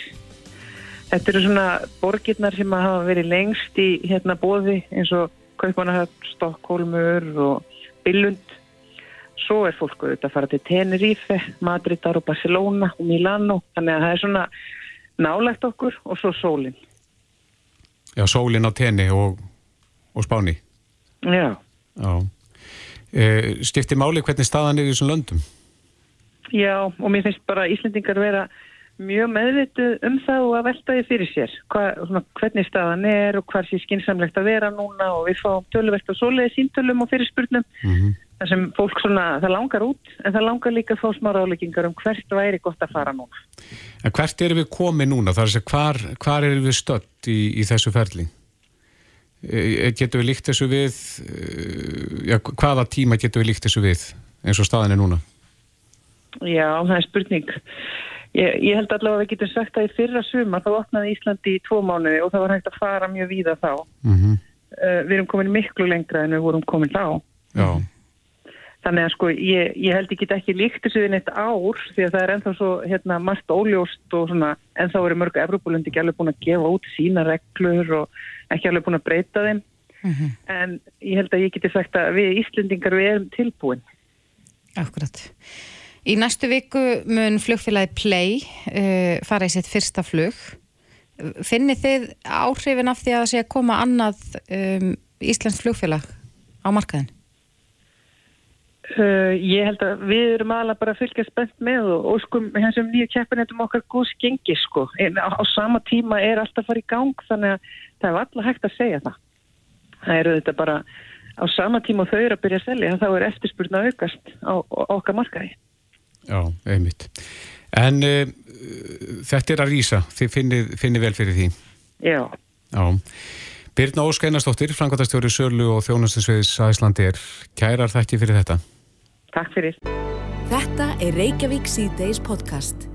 Þetta eru svona borgirnar sem að hafa verið lengst í hérna bóði eins og Kaupanahöfn, Stokkólmur og Billund. Svo er fólk auðvitað að fara til Tenerife, Madridar og Barcelona og Milano. Þannig að það er svona nálægt okkur og svo sólinn. Já, sólin á tenni og, og spáni. Já. Já. E, Stifti máli hvernig staðan er í þessum löndum? Já, og mér finnst bara Íslendingar vera mjög meðvituð um það og að velta því fyrir sér Hva, svona, hvernig staðan er og hvað sé skinsamlegt að vera núna og við fáum töluvert og svoleiði síntölum og fyrirspurnum Mm þar sem fólk svona, það langar út en það langar líka að fá smá ráleikingar um hvert væri gott að fara núna. En hvert erum við komið núna? Það er að segja, hvar, hvar erum við stött í, í þessu ferli? E, getur við líkt þessu við, e, já, hvaða tíma getur við líkt þessu við eins og staðan er núna? Já, það er spurning. Ég, ég held allavega að við getum sagt að í fyrra sumar þá opnaði Íslandi í tvo mánuði og það var hægt að fara mjög víða þá. Mm -hmm. Við erum komin miklu lengra en við vorum komin þá. Já, Þannig að sko ég, ég held ég get ekki líkt þessu við neitt ár því að það er ennþá svo hérna margt óljóst og svona ennþá eru mörg Evropalundi ekki alveg búin að gefa út sína reglur og ekki alveg búin að breyta þeim. En ég held að ég geti sagt að við Íslendingar við erum tilbúin. Akkurat. Í næstu viku mun flugfélagi Play uh, fara í sitt fyrsta flug. Finnir þið áhrifin af því að það sé að koma annað um, Íslands flugfélag á markaðin? Uh, ég held að við erum alveg bara að fylgja spennt með og, og sko þessum nýju keppinetum okkar góðs gengi sko. En á, á sama tíma er alltaf að fara í gang þannig að það er alltaf hægt að segja það. Það eru þetta bara á sama tíma þau eru að byrja að selja þá er eftirspurna aukast á, á okkar markaði. já, einmitt. En e, þetta er að rýsa, þið finnið, finnið vel fyrir því. Já. Já. Birna Ósk Einarsdóttir, Frankværtastjóri Sölu og Þjónastisviðs Æslandi er kærar þekki fyrir þetta. Takk fyrir. Þetta er Reykjavík C-Days podcast.